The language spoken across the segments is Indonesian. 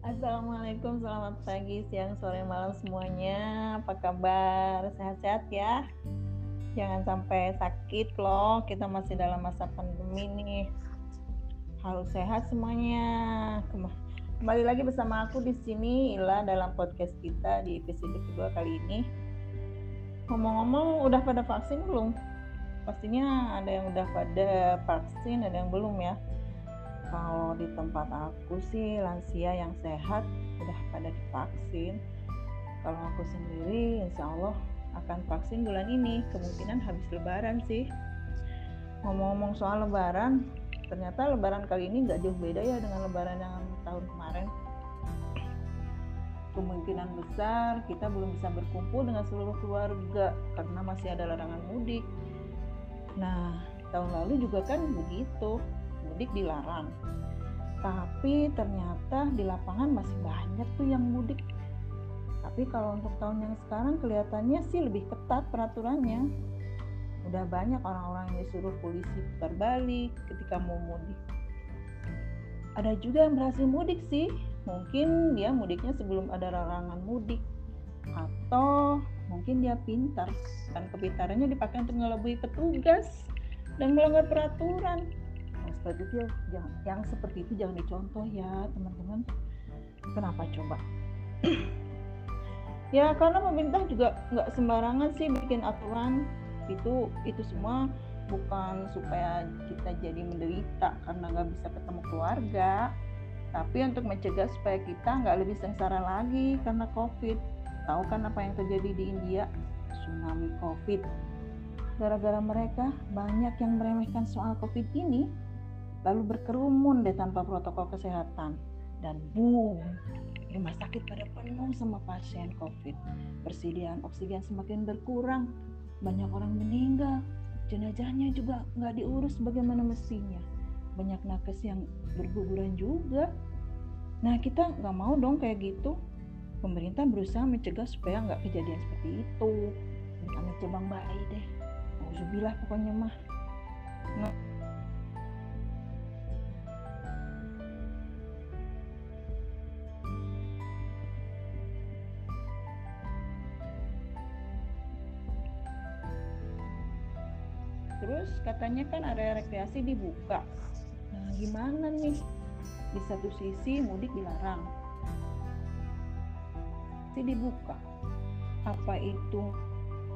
Assalamualaikum, selamat pagi, siang, sore, malam semuanya. Apa kabar? Sehat-sehat ya? Jangan sampai sakit loh. Kita masih dalam masa pandemi nih. Harus sehat semuanya. Kembali lagi bersama aku di sini Ila dalam podcast kita di episode kedua kali ini. Ngomong-ngomong, udah pada vaksin belum? Pastinya ada yang udah pada vaksin, ada yang belum ya. Kalau di tempat aku sih lansia yang sehat udah pada divaksin. Kalau aku sendiri insya Allah akan vaksin bulan ini. Kemungkinan habis lebaran sih. Ngomong-ngomong soal lebaran ternyata lebaran kali ini nggak jauh beda ya dengan lebaran yang tahun kemarin. Kemungkinan besar kita belum bisa berkumpul dengan seluruh keluarga karena masih ada larangan mudik nah tahun lalu juga kan begitu mudik dilarang. Tapi ternyata di lapangan masih banyak tuh yang mudik. Tapi kalau untuk tahun yang sekarang kelihatannya sih lebih ketat peraturannya. Udah banyak orang-orang yang disuruh polisi putar balik ketika mau mudik. Ada juga yang berhasil mudik sih. Mungkin dia mudiknya sebelum ada larangan mudik. Atau mungkin dia pintar. Dan kepintarannya dipakai untuk ngelabui petugas dan melanggar peraturan. Seperti itu ya, yang, yang seperti itu jangan dicontoh ya teman-teman. Kenapa coba? Ya karena pemerintah juga nggak sembarangan sih bikin aturan. Itu itu semua bukan supaya kita jadi menderita karena nggak bisa ketemu keluarga. Tapi untuk mencegah supaya kita nggak lebih sengsara lagi karena covid tahu kan apa yang terjadi di India? Tsunami covid. Gara-gara mereka banyak yang meremehkan soal covid ini lalu berkerumun deh tanpa protokol kesehatan. Dan boom rumah sakit pada penuh sama pasien COVID. Persediaan oksigen semakin berkurang banyak orang meninggal. Jenazahnya juga nggak diurus bagaimana mestinya. Banyak nakes yang berguguran juga. Nah kita nggak mau dong kayak gitu pemerintah berusaha mencegah supaya nggak kejadian seperti itu. Amit cebang bayi deh. Alhamdulillah pokoknya mah. Nah, terus katanya kan area rekreasi dibuka. Nah gimana nih? Di satu sisi mudik dilarang sih dibuka. Apa itu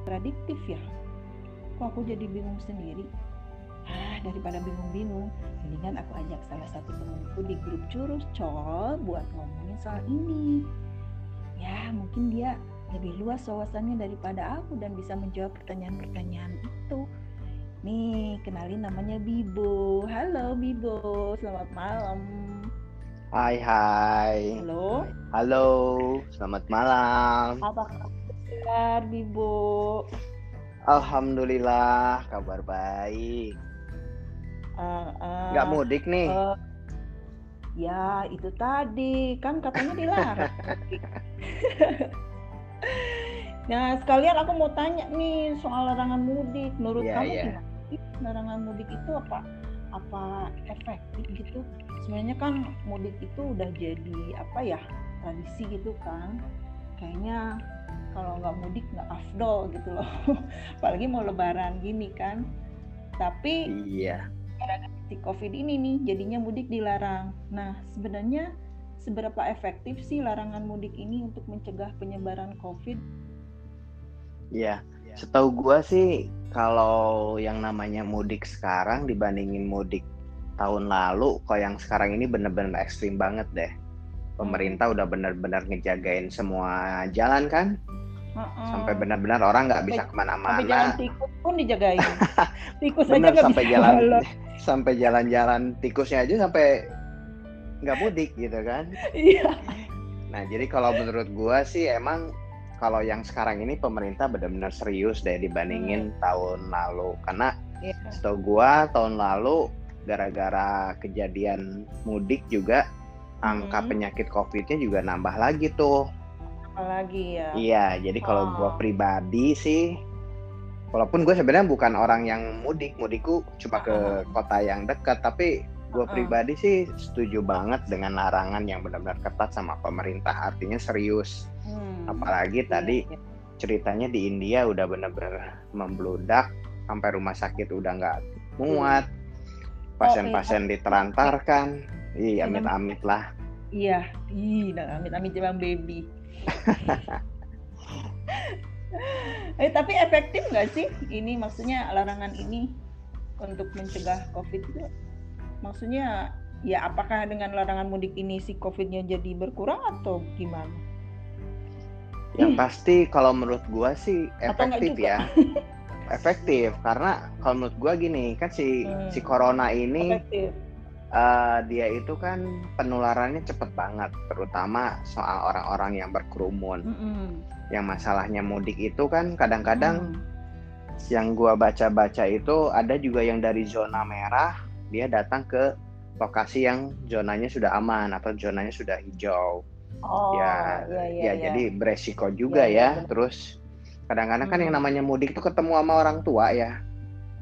tradiktif ya? Kok aku jadi bingung sendiri? Ah daripada bingung-bingung mendingan aku ajak salah satu temanku di grup curus col buat ngomongin soal ini. Ya mungkin dia lebih luas wawasannya daripada aku dan bisa menjawab pertanyaan-pertanyaan itu. Nih, kenalin namanya Bibo. Halo Bibo, selamat malam. Hai, hai. Halo. Halo, selamat malam. Apa kabar Bibo? Alhamdulillah, kabar baik. Uh, uh, Gak mudik nih? Uh, ya, itu tadi. Kan katanya dilarang. nah, sekalian aku mau tanya nih soal larangan mudik. Menurut yeah, kamu yeah. gimana? larangan mudik itu apa apa efektif gitu. Sebenarnya kan mudik itu udah jadi apa ya tradisi gitu kan. Kayaknya kalau nggak mudik nggak afdol gitu loh. Apalagi mau lebaran gini kan. Tapi iya. Si covid ini nih jadinya mudik dilarang. Nah sebenarnya seberapa efektif sih larangan mudik ini untuk mencegah penyebaran covid? Iya, setahu gua sih kalau yang namanya mudik sekarang dibandingin mudik tahun lalu, kok yang sekarang ini bener-bener ekstrim banget deh. Pemerintah udah bener-bener ngejagain semua jalan kan, uh-uh. sampai benar-benar orang nggak bisa ke mana-mana. Sampai jalan tikus pun dijagain. tikus Bener, aja sampai bisa jalan, sampai jalan-jalan tikusnya aja sampai nggak mudik gitu kan. Iya. nah jadi kalau menurut gua sih emang kalau yang sekarang ini pemerintah benar-benar serius deh dibandingin hmm. tahun lalu karena yeah. setahu gua tahun lalu gara-gara kejadian mudik juga angka hmm. penyakit covidnya juga nambah lagi tuh nambah lagi ya iya jadi kalau oh. gua pribadi sih walaupun gue sebenarnya bukan orang yang mudik mudikku cuma ke kota yang dekat tapi gue Uh-uh. pribadi sih setuju banget dengan larangan yang benar-benar ketat sama pemerintah artinya serius Hmm. apalagi Iya, tadi iya. ceritanya di India udah benar-benar membludak sampai rumah sakit udah nggak muat pasien-pasien ditelantarkan iya Iya, amit-amit lah Iya, ih, nah, amit-amit jabang baby. eh, tapi efektif nggak sih ini maksudnya larangan ini untuk mencegah COVID itu? Maksudnya ya apakah dengan larangan mudik ini si COVID-nya jadi berkurang atau gimana? yang pasti kalau menurut gua sih efektif ya efektif karena kalau menurut gua gini kan si Hmm. si corona ini Efektif. eh, dia itu kan penularannya cepet banget terutama soal orang-orang yang berkerumun Mm-mm. yang masalahnya mudik itu kan kadang-kadang Hmm. yang gua baca-baca itu ada juga yang dari zona merah dia datang ke lokasi yang zonanya sudah aman atau zonanya sudah hijau Oh, ya, iya, iya, ya iya. jadi beresiko juga Iya, iya, ya. benar. Terus kadang-kadang kan yang Hmm. namanya mudik itu ketemu sama orang tua ya.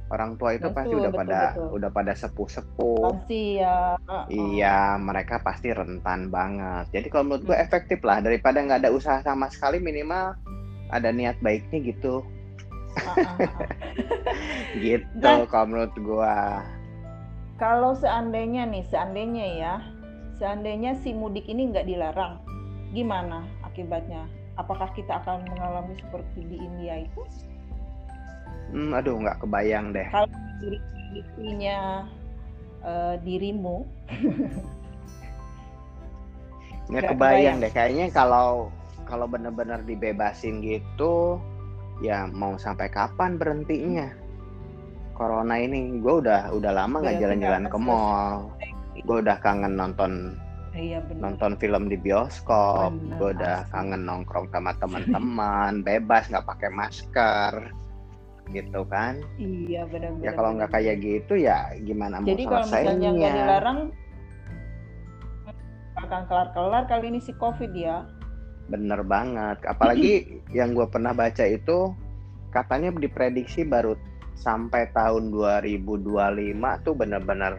Orang tua itu pasti Betul, udah betul, pada betul. udah pada sepuh-sepuh. pasti ya. uh-uh. Iya, mereka pasti rentan banget. Jadi kalau menurut gue Hmm. efektif lah daripada nggak ada usaha sama sekali minimal ada niat baiknya gitu. Uh-uh. Gitu Nah. kalau menurut gua. Kalau seandainya nih, seandainya ya, seandainya si mudik ini nggak dilarang, gimana akibatnya? Apakah kita akan mengalami seperti di India itu? Hmm, aduh nggak kebayang deh. Kalau diri dirinya eh, dirimu, Nggak kebayang deh. Kayaknya kalau kalau bener-bener dibebasin gitu, ya mau sampai kapan berhentinya? Corona ini, gue udah udah lama nggak jalan-jalan ke mall. Gue udah kangen nonton iya benar. nonton film di bioskop. Bener, Gue udah asli. kangen nongkrong sama teman-teman, bebas nggak pakai masker, gitu kan? Iya benar-benar. Ya kalau nggak kayak gitu ya gimana mau Jadi kalau misalnya nggak dilarang, akan kelar-kelar kali ini si COVID ya. Bener banget. Apalagi yang gue pernah baca itu katanya diprediksi baru sampai tahun 2025 tuh bener-bener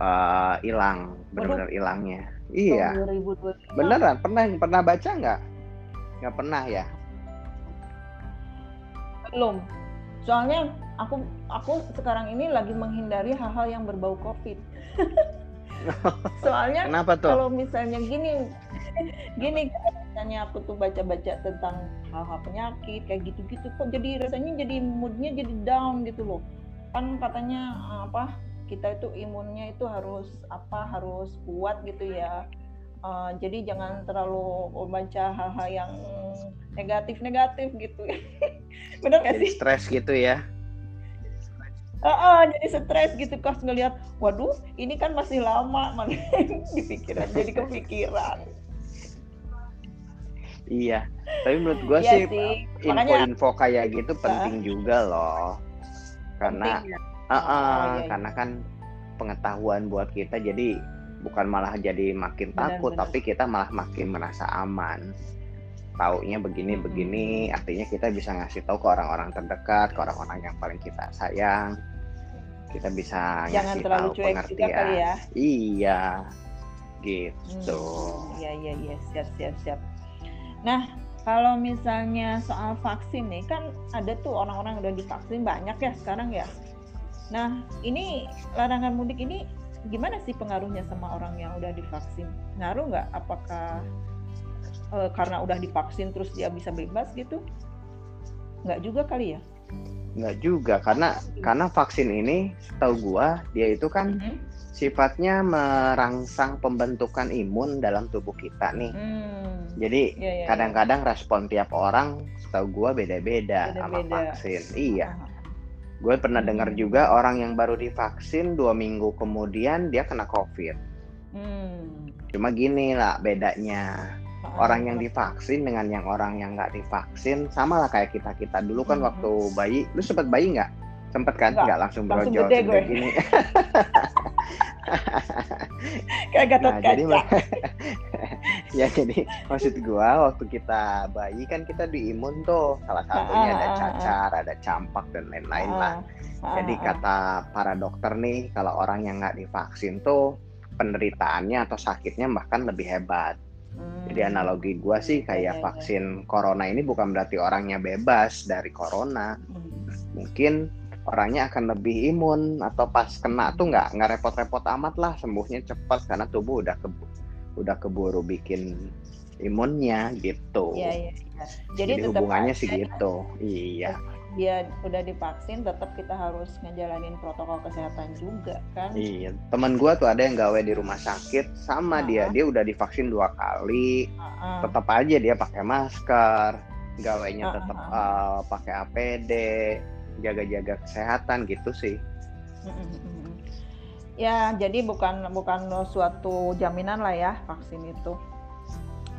uh, hilang, bener-bener hilangnya. Iya, Tahun 2025. beneran. Pernah pernah baca nggak? Nggak pernah ya? Belum. Soalnya aku aku sekarang ini lagi menghindari hal-hal yang berbau COVID. Soalnya Kenapa tuh? kalau misalnya gini, gini misalnya aku tuh baca-baca tentang hal-hal penyakit kayak gitu-gitu, kok jadi rasanya jadi moodnya jadi down gitu loh. Kan katanya apa? Kita itu imunnya itu harus apa? Harus kuat gitu ya. Eh, jadi jangan terlalu membaca hal-hal yang negatif-negatif gitu. Bener gak Jadi sih? stres gitu ya? Ah, jadi stres gitu pas ngelihat, waduh, ini kan masih lama, man. di pikiran, jadi kepikiran. Iya. Tapi menurut gue Iya sih info-info kayak gitu penting juga loh. Karena penting ya. Ah, ah, Oh, iya, iya. karena kan pengetahuan buat kita jadi bukan malah jadi makin Benar, takut benar. tapi kita malah makin merasa aman taunya begini Mm-mm. begini artinya kita bisa ngasih tahu ke orang-orang terdekat ke orang-orang yang paling kita sayang kita bisa Jangan ngasih terlalu tahu cuek juga pengertian kali ya. iya gitu Hmm, Iya, iya, iya, siap, siap, siap. Nah, kalau misalnya soal vaksin nih, kan ada tuh orang-orang udah divaksin banyak ya sekarang ya. Nah, ini larangan mudik ini gimana sih pengaruhnya sama orang yang udah divaksin? Ngaruh nggak? Apakah eh, karena udah divaksin terus dia bisa bebas gitu? Nggak juga kali ya? Nggak juga karena karena vaksin ini setahu gua dia itu kan Mhm. sifatnya merangsang pembentukan imun dalam tubuh kita nih Hmm. jadi Iya, iya, iya. kadang-kadang respon tiap orang setahu gua beda-beda sama Beda-beda. vaksin iya gue pernah dengar Hmm. juga orang yang baru divaksin dua minggu kemudian dia kena covid Hmm. cuma gini lah bedanya orang yang divaksin dengan yang orang yang nggak divaksin sama lah kayak kita kita. Dulu kan Mhm. waktu bayi lu sempet bayi nggak? Sempet kan? Nggak, langsung brojol gede gue. gini. Kayak gatot nah jadi ya jadi maksud gua waktu kita bayi kan kita diimun tuh. Salah satunya ada cacar, ada campak dan lain-lain lah. Jadi kata para dokter nih kalau orang yang nggak divaksin tuh penderitaannya atau sakitnya bahkan lebih hebat. Jadi hmm. analogi gua sih kayak vaksin corona ini bukan berarti orangnya bebas dari corona. Hmm. Mungkin orangnya akan lebih imun atau pas kena tuh nggak nggak repot-repot amat lah sembuhnya cepat karena tubuh udah ke udah keburu bikin imunnya gitu. Iya, iya, iya. Jadi, Jadi hubungannya sih gitu. Iya dia udah divaksin tetap kita harus ngejalanin protokol kesehatan juga kan iya teman gua tuh ada yang gawe di rumah sakit sama uh -huh. dia dia udah divaksin dua kali uh -huh. tetap aja dia pakai masker gawainya uh -huh. tetap uh, eh, pakai APD jaga-jaga kesehatan gitu sih uh -huh. ya jadi bukan bukan suatu jaminan lah ya vaksin itu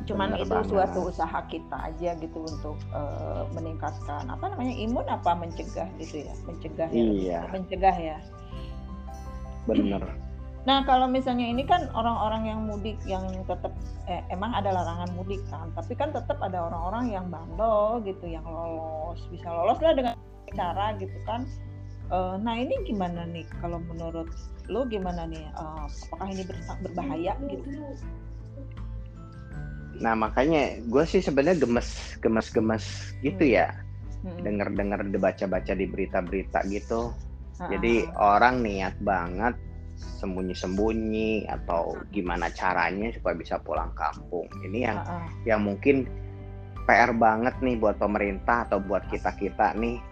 cuman Bener itu banget. suatu usaha kita aja gitu untuk uh, meningkatkan apa namanya imun apa mencegah gitu ya mencegah ya? Iya. mencegah ya? Bener. Nah kalau misalnya ini kan orang-orang yang mudik yang tetap eh, emang ada larangan mudik kan tapi kan tetap ada orang-orang yang bandel gitu yang lolos bisa lolos lah dengan cara gitu kan. Uh, nah ini gimana nih? Kalau menurut lo gimana nih? Uh, apakah ini berbahaya gitu Nah makanya gue sih sebenarnya gemes gemes gemes gitu hmm. ya hmm. denger dengar baca baca di berita-berita gitu. Uh-huh. Jadi orang niat banget sembunyi-sembunyi atau gimana caranya supaya bisa pulang kampung. Ini yang uh-huh. yang mungkin PR banget nih buat pemerintah atau buat kita kita nih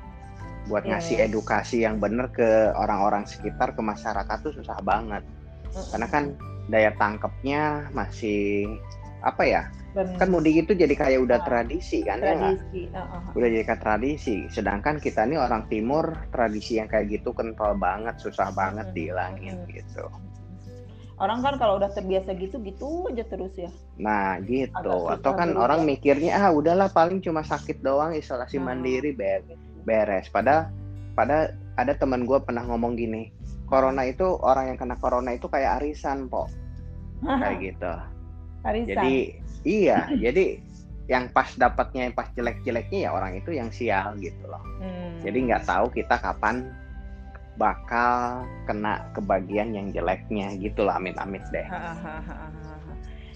buat yeah, ngasih yeah. edukasi yang bener ke orang-orang sekitar ke masyarakat tuh susah banget. Uh-huh. Karena kan daya tangkapnya masih apa ya Benar. kan mudik itu jadi kayak udah nah, tradisi kan ya tradisi. ya uh, uh, udah jadi kayak tradisi sedangkan kita ini orang timur tradisi yang kayak gitu kental banget susah banget hmm. dihilangin hmm. gitu orang kan kalau udah terbiasa gitu gitu aja terus ya nah gitu atau kan berubah. orang mikirnya ah udahlah paling cuma sakit doang isolasi nah. mandiri ber beres pada pada ada teman gue pernah ngomong gini corona itu orang yang kena corona itu kayak arisan po kayak gitu Arisan. Jadi iya, jadi yang pas dapatnya yang pas jelek-jeleknya ya orang itu yang sial gitu loh. Hmm. Jadi nggak tahu kita kapan bakal kena kebagian yang jeleknya gitu loh amit-amit deh.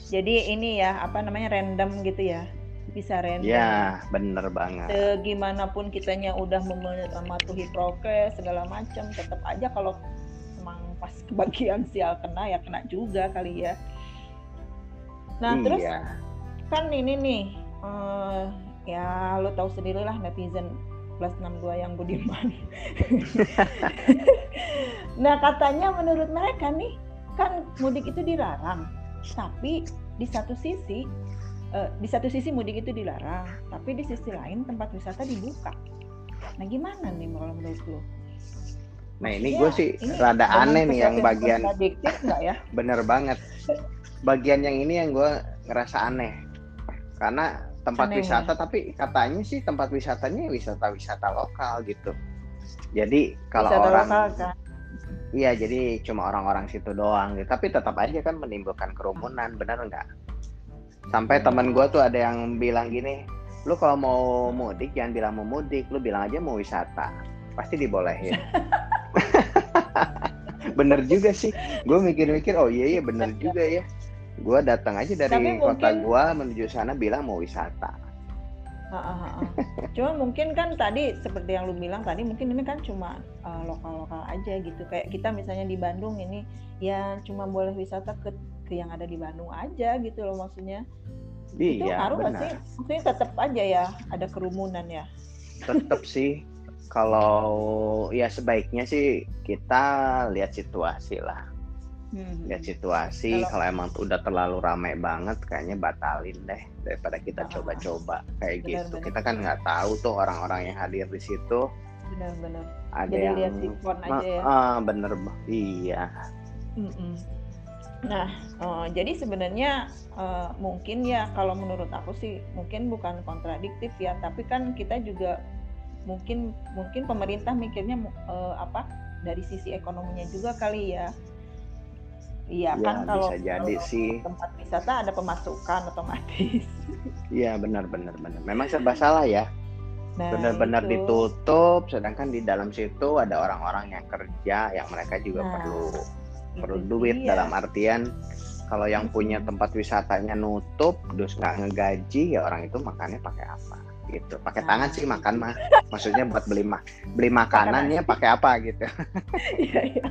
Jadi ini ya apa namanya random gitu ya bisa random. Ya bener banget. Segimanapun kitanya udah mematuhi prokes segala macam, tetap aja kalau emang pas kebagian sial kena ya kena juga kali ya. Nah iya. terus kan ini nih uh, ya lo tahu sendiri lah netizen plus 62 yang budiman. nah katanya menurut mereka nih kan mudik itu dilarang, tapi di satu sisi uh, di satu sisi mudik itu dilarang, tapi di sisi lain tempat wisata dibuka. Nah gimana nih kalau menurut lo? Nah ini gue sih rada aneh nih yang bagian ya? Bener banget bagian yang ini yang gue ngerasa aneh. Karena tempat aneh, wisata ya? tapi katanya sih tempat wisatanya wisata-wisata lokal gitu. Jadi kalau wisata orang lokal, kan? iya jadi cuma orang-orang situ doang gitu. Tapi tetap aja kan menimbulkan kerumunan bener nggak? Sampai hmm. teman gue tuh ada yang bilang gini lu kalau mau mudik jangan bilang mau mudik lu bilang aja mau wisata. Pasti dibolehin. Bener juga sih. Gue mikir-mikir oh iya iya bener juga ya gue datang aja dari Tapi kota gue menuju sana bilang mau wisata Cuma mungkin kan tadi seperti yang lu bilang tadi mungkin ini kan cuma uh, lokal-lokal aja gitu. Kayak kita misalnya di Bandung ini ya cuma boleh wisata ke ke yang ada di Bandung aja gitu loh maksudnya. Iya, itu ngaruh benar. sih? Maksudnya tetap aja ya ada kerumunan ya. Tetap sih. Kalau ya sebaiknya sih kita lihat situasi lah hmm. lihat situasi kalau, kalau emang udah terlalu ramai banget kayaknya batalin deh daripada kita ah, coba-coba uh, kayak benar, gitu. benar. kita kan nggak tahu tuh orang-orang yang hadir di situ. Benar-benar ada Jadi yang lihat aja ya. uh, bener iya. Mm-mm. Nah, uh, jadi sebenarnya uh, mungkin ya kalau menurut aku sih mungkin bukan kontradiktif ya, tapi kan kita juga mungkin mungkin pemerintah mikirnya uh, apa dari sisi ekonominya juga kali ya Iya Ya, kan kalau bisa jadi kalau sih. tempat wisata ada pemasukan otomatis. Iya, benar benar benar. Memang serba salah ya. Nah, Benar-benar itu. ditutup, sedangkan di dalam situ ada orang-orang yang kerja, yang mereka juga Nah, perlu perlu duit dia. dalam artian kalau yang punya tempat wisatanya nutup, terus nggak ngegaji, ya orang itu makannya pakai apa? Gitu. Pakai Nah. tangan sih makan mah. Maksudnya buat beli ma beli makanannya pakai apa gitu. Iya, iya.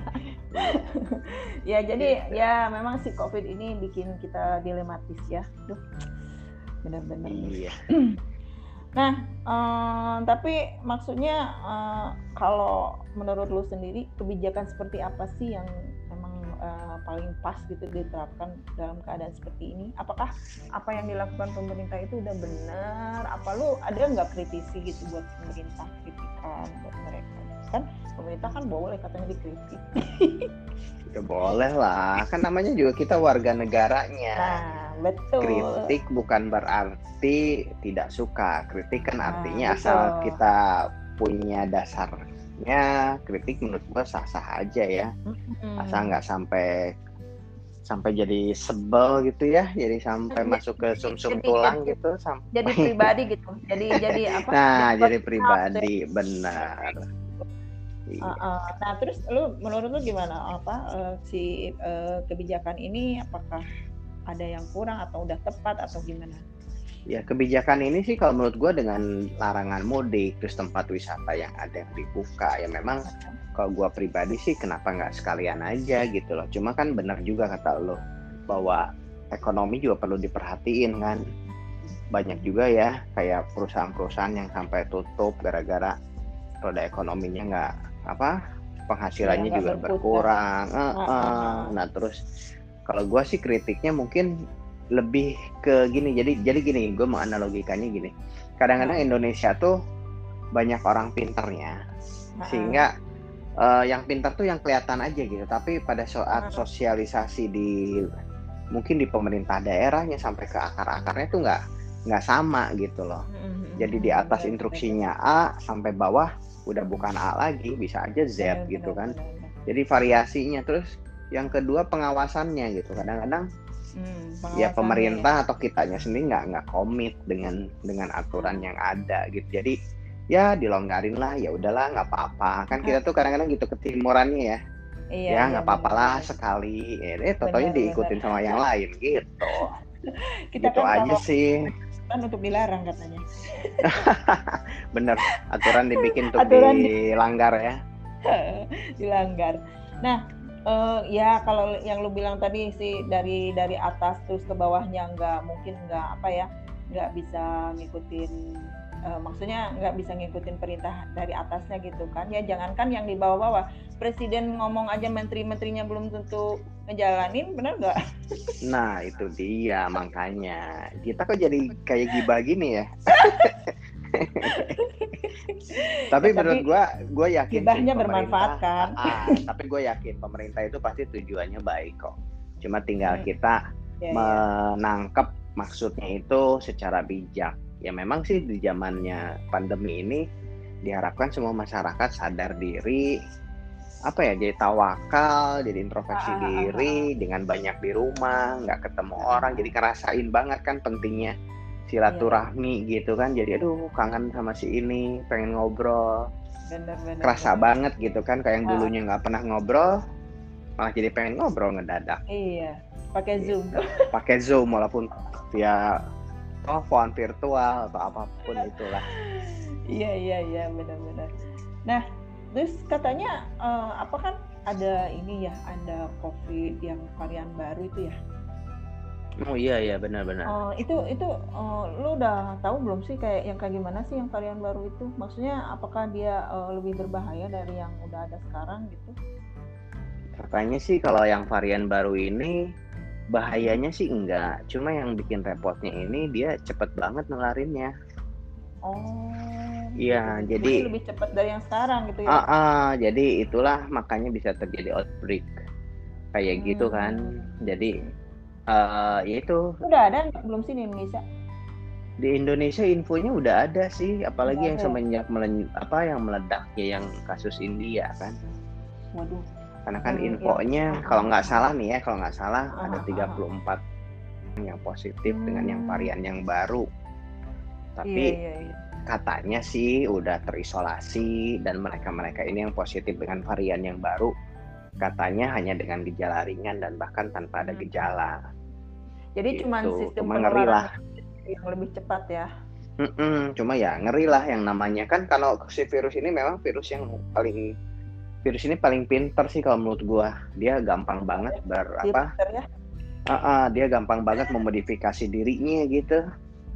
ya jadi Gitu. ya memang si covid ini bikin kita dilematis ya. Duh, benar-benar. Iya. Nah, eh, tapi maksudnya eh, kalau menurut lu sendiri kebijakan seperti apa sih yang eh, paling pas gitu diterapkan dalam keadaan seperti ini? Apakah apa yang dilakukan pemerintah itu udah benar? Apa lu ada nggak kritisi gitu buat pemerintah kritikan buat mereka? Kan pemerintah kan boleh katanya dikritik. Ya boleh lah. Kan namanya juga kita warga negaranya. Nah, betul. kritik bukan berarti tidak suka kritik kan Nah, artinya betul. asal kita punya dasarnya kritik menurut gua sah-sah aja ya Mm-mm. asal nggak sampai sampai jadi sebel gitu ya jadi sampai masuk ke sumsum jadi- tulang gitu sampai jadi pribadi gitu. Jadi jadi apa? nah jadi pribadi benar. Uh, uh, nah terus lu menurut lu gimana apa uh, si uh, kebijakan ini apakah ada yang kurang atau udah tepat atau gimana? Ya kebijakan ini sih kalau menurut gue dengan larangan mudik terus tempat wisata yang ada yang dibuka ya memang kalau gue pribadi sih kenapa nggak sekalian aja gitu loh. Cuma kan benar juga kata lo bahwa ekonomi juga perlu diperhatiin kan. Banyak juga ya kayak perusahaan-perusahaan yang sampai tutup gara-gara roda ekonominya nggak apa penghasilannya Ya, juga berputar. berkurang. Ah, ah. Nah terus kalau gue sih kritiknya mungkin lebih ke gini. Jadi jadi gini gue mau analogikannya gini. Kadang-kadang Hmm. Indonesia tuh banyak orang pinternya. Sehingga eh, yang pintar tuh yang kelihatan aja gitu. Tapi pada saat Hmm. sosialisasi di mungkin di pemerintah daerahnya sampai ke akar-akarnya tuh nggak nggak sama gitu loh. Mm, jadi di atas instruksinya A sampai bawah udah bukan A lagi bisa aja Z gitu kan. jadi variasinya. Terus yang kedua pengawasannya gitu. Kadang-kadang Hmm, ya pemerintah atau kitanya sendiri nggak nggak komit dengan dengan aturan yang ada gitu. Jadi ya dilonggarin lah ya udahlah nggak apa-apa. Kan kita tuh kadang-kadang gitu ketimurannya ya. Iya, ya iya, nggak apa-apa benar, lah sekali eh totonya diikutin sama yang lain gitu. Kita gitu kan aja sih. kan untuk dilarang katanya. bener aturan dibikin untuk Aturan di- dilanggar ya. Dilanggar. Nah, eh, ya kalau yang lu bilang tadi sih dari dari atas terus ke bawahnya nggak mungkin nggak apa ya nggak bisa ngikutin eh, maksudnya nggak bisa ngikutin perintah dari atasnya gitu kan. Ya jangankan yang di bawah-bawah. Presiden ngomong aja menteri-menterinya belum tentu ngejalanin benar nggak? Nah itu dia makanya. Kita kok jadi kayak gibah gini ya tapi Ya, menurut gua gue yakin pemerintah- bermanfaat kan Ah, tapi gue yakin pemerintah itu pasti tujuannya baik kok. Cuma tinggal Hmm. kita Ya, ya. menangkap maksudnya itu secara bijak. Ya memang sih di zamannya pandemi ini diharapkan semua masyarakat sadar diri, apa ya jadi tawakal, jadi introspeksi Ah, ah, ah, diri dengan banyak di rumah, nggak ketemu orang, jadi ngerasain banget kan pentingnya silaturahmi gitu kan. Jadi aduh kangen sama si ini, pengen ngobrol bener, bener, kerasa bener. banget gitu kan kayak yang Ah. dulunya nggak pernah ngobrol malah jadi pengen ngobrol ngedadak iya pakai zoom pakai zoom walaupun via telepon virtual atau apa pun itulah Iya iya iya benar-benar. Nah terus katanya eh, apa kan ada ini ya ada COVID yang varian baru itu ya. Oh iya iya benar-benar Eh, itu itu eh, lu udah tahu belum sih kayak yang kayak gimana sih yang varian baru itu? Maksudnya apakah dia eh, lebih berbahaya dari yang udah ada sekarang gitu? katanya sih kalau yang varian baru ini bahayanya sih enggak cuma yang bikin repotnya ini dia cepet banget nularinnya Oh. Iya, gitu. jadi- lebih cepat dari yang sekarang gitu ya. ah, ah, jadi itulah makanya bisa terjadi outbreak kayak gitu kan Hmm. jadi ya itu Udah ada belum sih di Indonesia? di Indonesia infonya udah ada sih apalagi Udah yang ada ya? semenjak melen- apa yang meledak ya yang kasus India kan Waduh. Karena kan Hmm, iya. infonya kalau nggak salah nih ya, kalau nggak salah Ah, ada ah, 34 yang positif dengan yang Hmm. varian yang baru. Iya, Tapi iya, iya. katanya sih udah terisolasi dan mereka-mereka ini yang positif dengan varian yang baru katanya hanya dengan gejala ringan dan bahkan tanpa ada Hmm. gejala. Jadi Gitu. cuman sistem Cuma ngeri lah. penularan yang lebih cepat ya. Mm-mm, cuma ya ngeri lah yang namanya kan kalau si virus ini memang virus yang paling virus ini paling pinter sih kalau menurut gua. Dia gampang banget ber Dia apa? ya. Ah, ah, dia gampang banget memodifikasi dirinya gitu.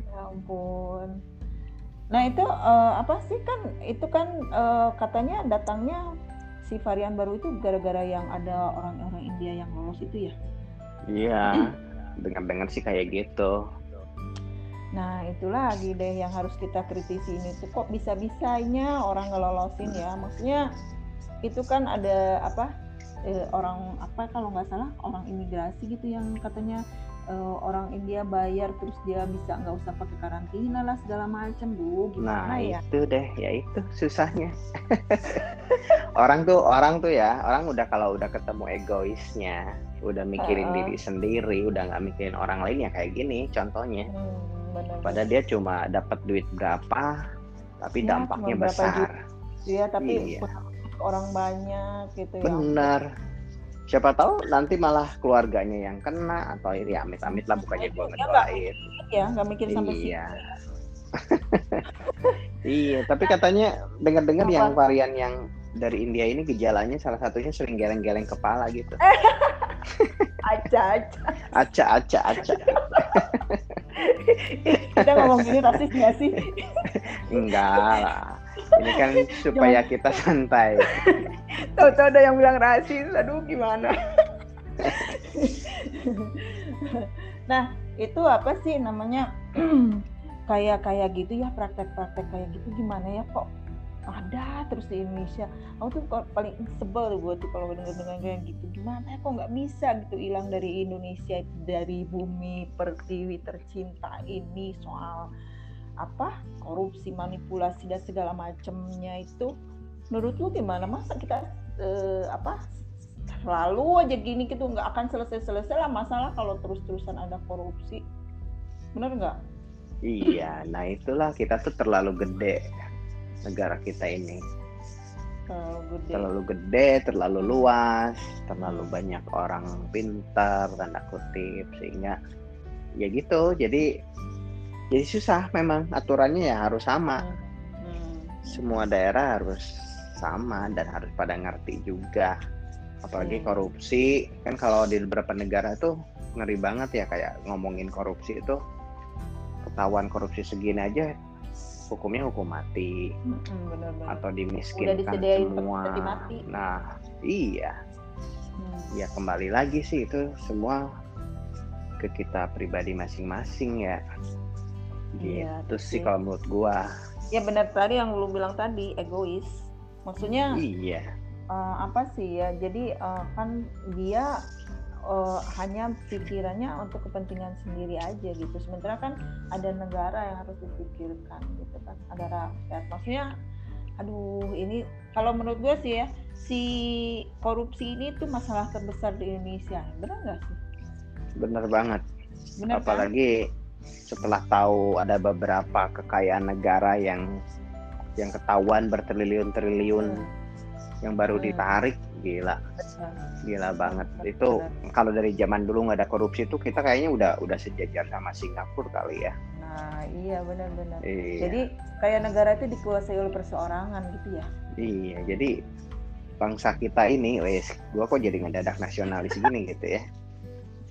Ya ampun. Nah itu eh, apa sih kan itu kan eh, katanya datangnya si varian baru itu gara-gara yang ada orang-orang India yang lolos itu ya. Iya. Dengar-dengar sih kayak gitu. Nah itu lagi deh yang harus kita kritisi ini tuh kok bisa-bisanya orang ngelolosin ya. Maksudnya itu kan ada apa eh, orang apa kalau nggak salah orang imigrasi gitu yang katanya eh, orang India bayar terus dia bisa nggak usah pakai karantina lah segala macam bu gimana Nah, ya? itu deh, ya itu susahnya. orang tuh orang tuh ya, orang udah kalau udah ketemu egoisnya, udah mikirin Heeh. diri sendiri, udah nggak mikirin orang lain ya kayak gini contohnya. Hmm, bener, Padahal dia cuma dapat duit berapa, tapi Ya, dampaknya besar. ya tapi Iya. orang banyak gitu ya. Benar. Siapa tahu nanti malah keluarganya yang kena atau ya amit-amit lah bukannya Ya, nggak. ngedoain. Ya nggak mikir sampai situ. Iya. iya, tapi katanya dengar-dengar yang varian yang dari India ini gejalanya salah satunya sering geleng-geleng kepala gitu. Aja aja. Aca, aca, aca. Kita ngomong gini rasis nggak sih? Enggak lah. Ini kan supaya kita santai. Tahu-tahu ada yang bilang rasis. Aduh gimana? nah itu apa sih namanya kayak kayak gitu ya praktek-praktek kayak gitu gimana ya kok ada terus di Indonesia. Aku tuh paling sebel gue tuh kalau dengar-dengar kayak gitu. Gimana ya kok nggak bisa gitu hilang dari Indonesia dari bumi pertiwi tercinta ini soal apa korupsi manipulasi dan segala macamnya itu. Menurut lu gimana? Masa kita eh, apa selalu aja gini gitu nggak akan selesai-selesai lah masalah kalau terus-terusan ada korupsi. Bener nggak? Iya, nah itulah kita tuh terlalu gede negara kita ini. kalau gede Terlalu gede, terlalu luas, terlalu banyak orang pintar tanda kutip sehingga ya gitu. Jadi jadi susah memang aturannya ya harus sama. Hmm. Semua daerah harus sama dan harus pada ngerti juga. Apalagi Hmm. korupsi kan kalau di beberapa negara tuh ngeri banget ya kayak ngomongin korupsi itu ketahuan korupsi segini aja hukumnya hukum mati Mm-mm, bener-bener. atau Udah dimiskinkan semua. mati. Nah, iya, Hmm. ya kembali lagi sih itu semua ke kita pribadi masing-masing ya. Iya, Gitu sih sih. kalau menurut gua. Ya benar tadi yang lu bilang tadi egois. Maksudnya Iya, eh, apa sih ya? Jadi eh, kan dia eh, hanya pikirannya untuk kepentingan sendiri aja gitu. Sementara kan ada negara yang harus dipikirkan gitu kan. Ada rakyat. Maksudnya, aduh ini kalau menurut gue sih ya si korupsi ini tuh masalah terbesar di Indonesia. Benar nggak sih? bener banget. Benar kan? Apalagi setelah tahu ada beberapa kekayaan negara yang yang ketahuan bertriliun-triliun Hmm. yang baru Hmm. ditarik, gila, gila banget. Itu kalau dari zaman dulu nggak ada korupsi itu kita kayaknya udah udah sejajar sama Singapura kali ya. Nah iya benar-benar. Iya. Jadi kayak negara itu dikuasai oleh perseorangan gitu ya. Iya, jadi bangsa kita ini, wes, gua kok jadi ngedadak nasionalis gini gitu ya.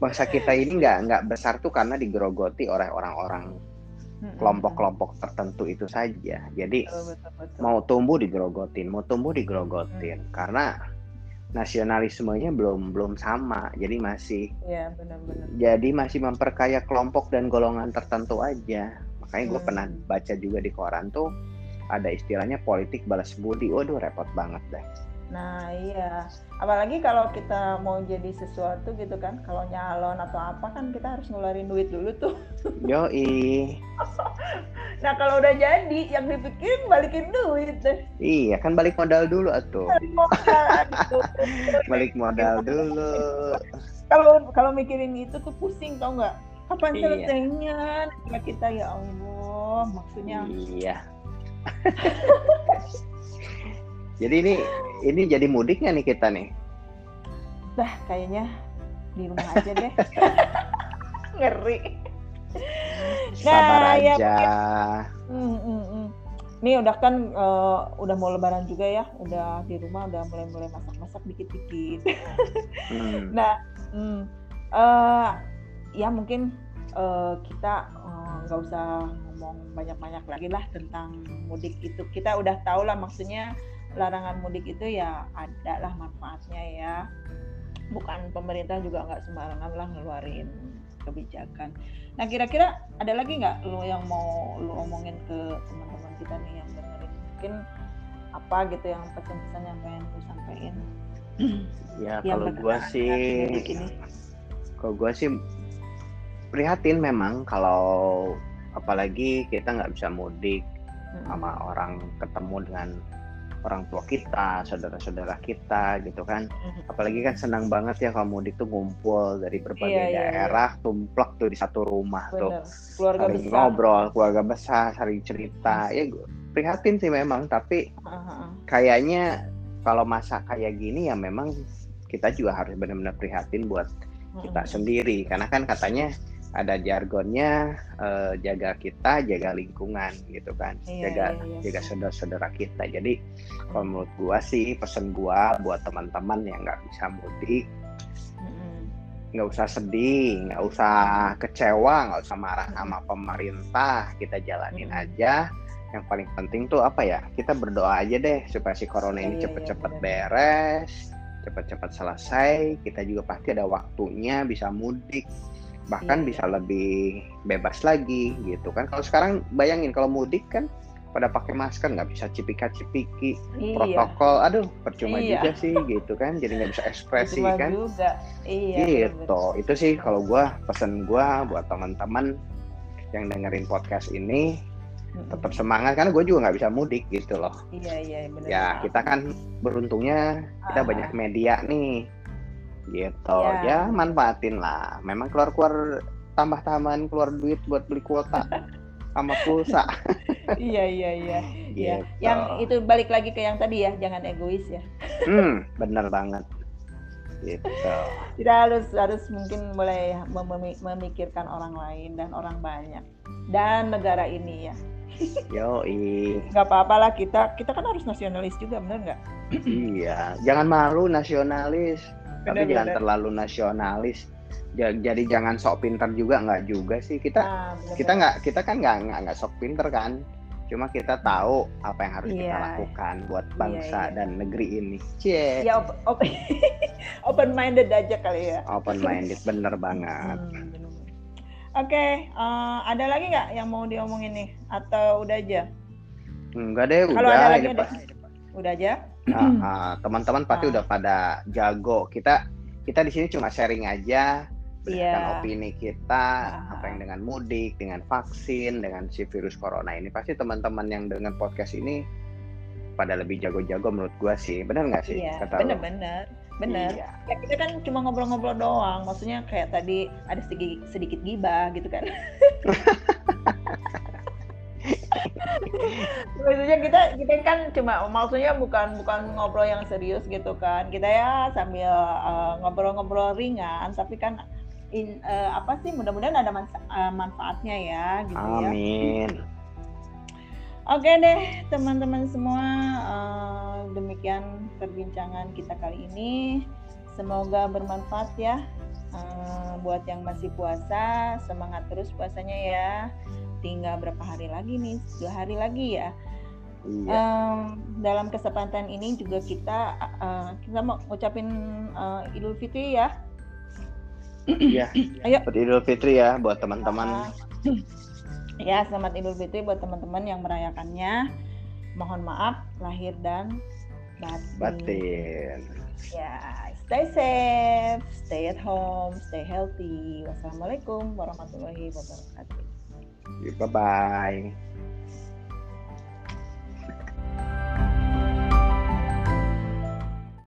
Bangsa kita ini nggak nggak besar tuh karena digerogoti oleh orang-orang kelompok-kelompok tertentu itu saja. Jadi Betul, betul, betul. mau tumbuh digerogotin, mau tumbuh digerogotin karena nasionalismenya belum belum sama. Jadi masih Iya benar-benar. jadi masih memperkaya kelompok dan golongan tertentu aja. Makanya gue Hmm. pernah baca juga di koran tuh ada istilahnya politik balas budi. Waduh repot banget deh. Nah iya, apalagi kalau kita mau jadi sesuatu gitu kan, kalau nyalon atau apa kan kita harus ngeluarin duit dulu tuh. Yoi. nah kalau udah jadi, yang dipikirin balikin duit deh. Iya kan balik modal dulu atuh. Balik modal, balik modal dulu. Kalau kalau mikirin itu tuh pusing tau nggak? Kapan Iya. selesainya? Nah, kita ya Allah, maksudnya Iya. jadi ini ini jadi mudik nggak nih kita nih? dah kayaknya di rumah aja deh. Ngeri. Sabar ya aja. Hmm, hmm, hmm. Nih udah kan eh, udah mau lebaran juga ya, udah di rumah udah mulai-mulai masak-masak dikit-dikit. Hmm. Nah, hmm, eh, ya mungkin eh, kita nggak usah ngomong banyak-banyak lagi lah tentang mudik itu. Kita udah tahu lah maksudnya larangan mudik itu ya ada lah manfaatnya ya. Bukan pemerintah juga nggak sembarangan lah ngeluarin kebijakan. Nah kira-kira ada lagi nggak lo yang mau lo omongin ke teman-teman kita nih yang dengerin mungkin apa gitu yang pesan-pesan yang pengen lo sampaikan? Ya kalau gua sih, kalau gua sih prihatin memang kalau apalagi kita nggak bisa mudik sama orang ketemu dengan orang tua kita, saudara-saudara kita gitu kan. Mm-mm. Apalagi kan senang banget ya kalau mudik tuh ngumpul dari berbagai Iya, iya, iya. daerah, tumplek tuh di satu rumah tuh. Bener. Keluarga Saling besar. ngobrol, keluarga besar, saling cerita. Ya gua prihatin sih memang, tapi ah. kayaknya kalau masa kayak gini ya memang kita juga harus benar-benar prihatin buat kita Mm-mm. sendiri karena kan katanya ada jargonnya eh, jaga kita jaga lingkungan gitu kan. Iya, jaga iya, iya. jaga saudara-saudara kita. Jadi kalau menurut gua sih pesen gua buat teman-teman yang nggak bisa mudik nggak usah sedih nggak usah kecewa nggak usah marah sama pemerintah. Kita jalanin aja. Yang paling penting tuh apa ya? Kita berdoa aja deh supaya si corona ini Iya, iya, cepet-cepet beres cepet-cepet selesai. Kita juga pasti ada waktunya bisa mudik bahkan Iya, bisa lebih bebas lagi gitu kan kalau sekarang bayangin kalau mudik kan pada pakai masker nggak bisa cipika-cipiki Iya. protokol aduh percuma Iya. juga sih gitu kan jadi nggak bisa ekspresi Cuma kan juga. Iya. gitu itu sih kalau gua pesen gua buat teman-teman yang dengerin podcast ini tetap semangat karena gue juga nggak bisa mudik gitu loh Iya iya benar. ya kita kan beruntungnya kita Ah. banyak media nih gitu Ya. ya manfaatin lah memang keluar keluar tambah tambahan keluar duit buat beli kuota sama pulsa iya iya iya. Iya. gitu. Yang itu balik lagi ke yang tadi ya, jangan egois ya. hmm bener banget gitu Kita harus harus mungkin mulai mem- mem- memikirkan orang lain dan orang banyak dan negara ini ya. yoi Gak apa-apa lah kita kita kan harus nasionalis juga bener nggak? iya jangan malu nasionalis tapi Bener, jangan bener. terlalu nasionalis Ja- jadi jangan sok pinter juga nggak juga sih kita Ah, bener-bener. kita nggak kita kan nggak nggak sok pinter kan cuma kita tahu apa yang harus kita Iya. lakukan buat bangsa iya. dan negeri ini cie ya op- op- open minded aja kali ya. open minded bener banget Hmm. Oke, eh, ada lagi nggak yang mau diomongin nih? Atau udah aja? enggak deh Kalau udah ada lagi ada. Udah aja? Ah, ah, teman-teman pasti Ah. udah pada jago kita kita di sini cuma sharing aja berdasarkan Iya. opini kita Ah. apa yang dengan mudik dengan vaksin dengan si virus corona ini pasti teman-teman yang dengan podcast ini pada lebih jago-jago menurut gua sih benar nggak sih Iya, kata lu? bener-bener. Bener. Iya. Ya, kita kan cuma ngobrol-ngobrol doang. Maksudnya kayak tadi ada sedikit, sedikit gibah gitu kan. maksudnya kita kita kan cuma maksudnya bukan bukan ngobrol yang serius gitu kan. Kita ya sambil eh, ngobrol-ngobrol ringan tapi kan in, eh, apa sih mudah-mudahan ada manfa- eh, manfaatnya ya gitu ya. amin Oke deh teman-teman semua eh, demikian perbincangan kita kali ini semoga bermanfaat ya Eh, buat yang masih puasa semangat terus puasanya ya tinggal berapa hari lagi nih dua hari lagi ya iya Em, dalam kesempatan ini juga kita eh, kita mau ngucapin eh, Idul Fitri ya iya Ayo. Selamat Idul Fitri ya buat teman-teman ya selamat Idul Fitri buat teman-teman yang merayakannya mohon maaf lahir dan batin. batin. Ya, stay safe, stay at home, stay healthy. Wassalamualaikum warahmatullahi wabarakatuh. Bye bye.